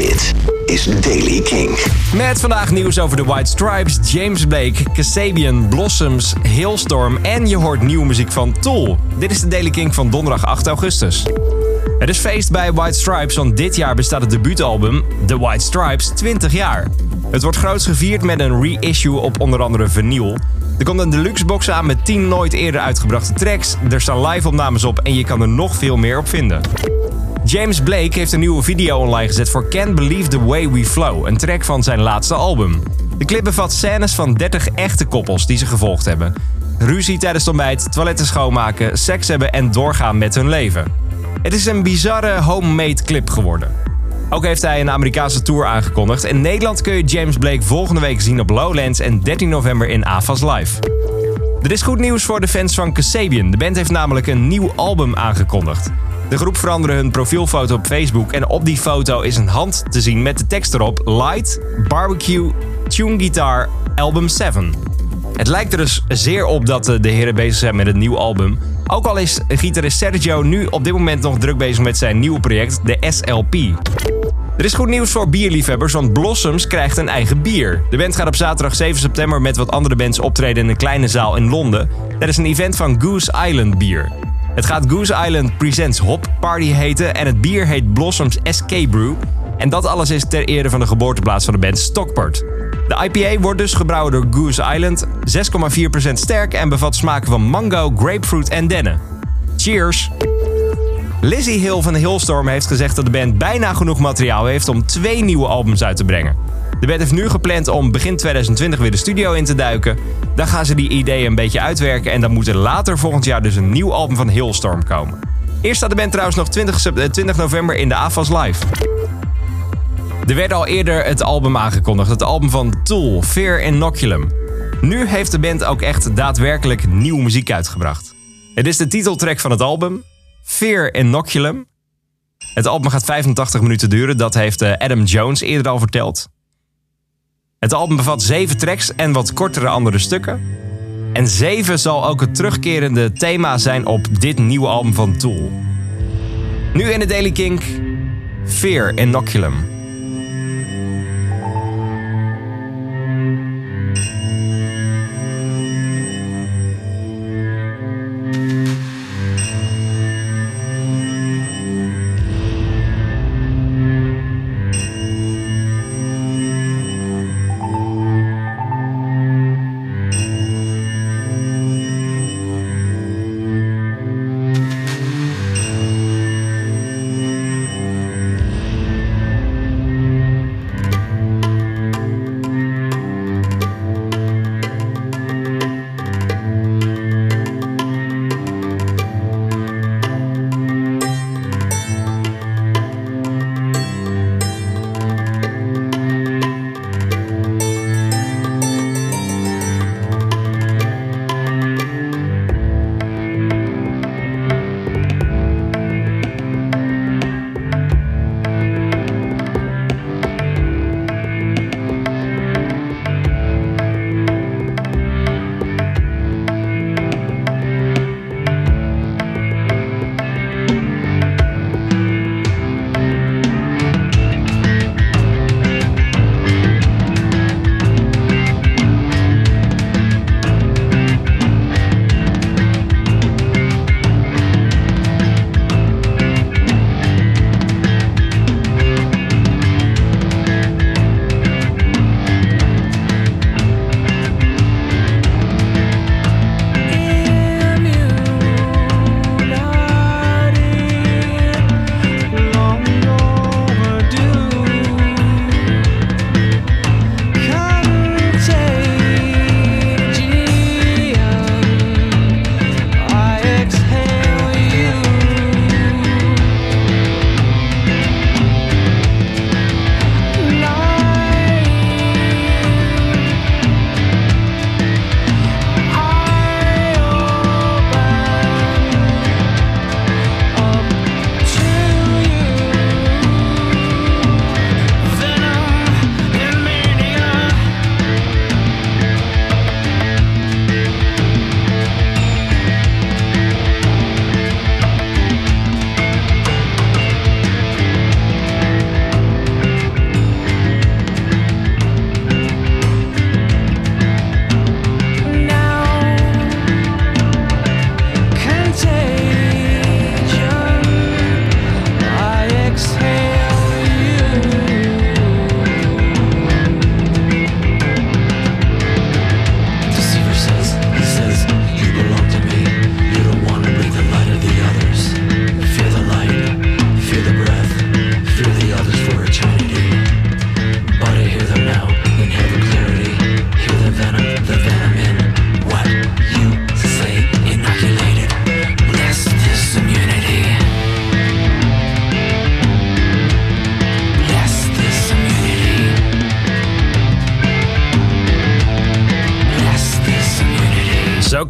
Dit is Daily King. Met vandaag nieuws over de White Stripes, James Blake, Kasabian, Blossoms, Hailstorm en je hoort nieuwe muziek van Tool. Dit is de Daily King van donderdag 8 augustus. Het is feest bij White Stripes, want dit jaar bestaat het debuutalbum The White Stripes 20 jaar. Het wordt groots gevierd met een reissue op onder andere vinyl. Er komt een deluxe box aan met 10 nooit eerder uitgebrachte tracks. Er staan live-opnames op en je kan er nog veel meer op vinden. James Blake heeft een nieuwe video online gezet voor Can't Believe the Way We Flow, een track van zijn laatste album. De clip bevat scènes van 30 echte koppels die ze gevolgd hebben. Ruzie tijdens het ontbijt, toiletten schoonmaken, seks hebben en doorgaan met hun leven. Het is een bizarre homemade clip geworden. Ook heeft hij een Amerikaanse tour aangekondigd. In Nederland kun je James Blake volgende week zien op Lowlands en 13 november in AFAS Live. Er is goed nieuws voor de fans van Kasabian. De band heeft namelijk een nieuw album aangekondigd. De groep veranderde hun profielfoto op Facebook en op die foto is een hand te zien met de tekst erop: Light, Barbecue, Tune Guitar, Album 7. Het lijkt er dus zeer op dat de heren bezig zijn met een nieuw album. Ook al is gitarist Sergio nu op dit moment nog druk bezig met zijn nieuwe project, de SLP. Er is goed nieuws voor bierliefhebbers, want Blossoms krijgt een eigen bier. De band gaat op zaterdag 7 september met wat andere bands optreden in een kleine zaal in Londen. Is een event van Goose Island Bier. Het gaat Goose Island Presents Hop Party heten en het bier heet Blossoms Escape Brew. En dat alles is ter ere van de geboorteplaats van de band Stockport. De IPA wordt dus gebrouwen door Goose Island, 6,4% sterk en bevat smaken van mango, grapefruit en dennen. Cheers! Lizzie Hill van Hillstorm heeft gezegd dat de band bijna genoeg materiaal heeft om twee nieuwe albums uit te brengen. De band heeft nu gepland om begin 2020 weer de studio in te duiken. Dan gaan ze die ideeën een beetje uitwerken en dan moet er later volgend jaar dus een nieuw album van Hillstorm komen. Eerst staat de band trouwens nog 20, 20 november in de AFAS Live. Er werd al eerder het album aangekondigd, het album van Tool, Fear Inoculum. Nu heeft de band ook echt daadwerkelijk nieuwe muziek uitgebracht. Het is de titeltrack van het album, Fear Inoculum. Het album gaat 85 minuten duren, dat heeft eh, Adam Jones eerder al verteld. Het album bevat zeven tracks en wat kortere andere stukken. En zeven zal ook het terugkerende thema zijn op dit nieuwe album van Tool. Nu in de Daily Kink, Fear Inoculum.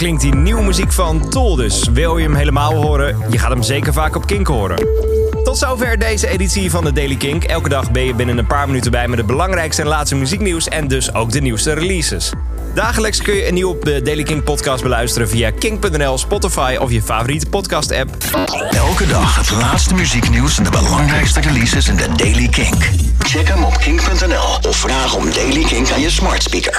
Klinkt die nieuwe muziek van Tool dus. Wil je hem helemaal horen? Je gaat hem zeker vaak op Kink horen. Tot zover deze editie van de Daily Kink. Elke dag ben je binnen een paar minuten bij met het belangrijkste en laatste muzieknieuws en dus ook de nieuwste releases. Dagelijks kun je een nieuwe Daily Kink podcast beluisteren via kink.nl, Spotify of je favoriete podcast app. Elke dag het laatste muzieknieuws en de belangrijkste releases in de Daily Kink. Check hem op kink.nl of vraag om Daily Kink aan je smart speaker.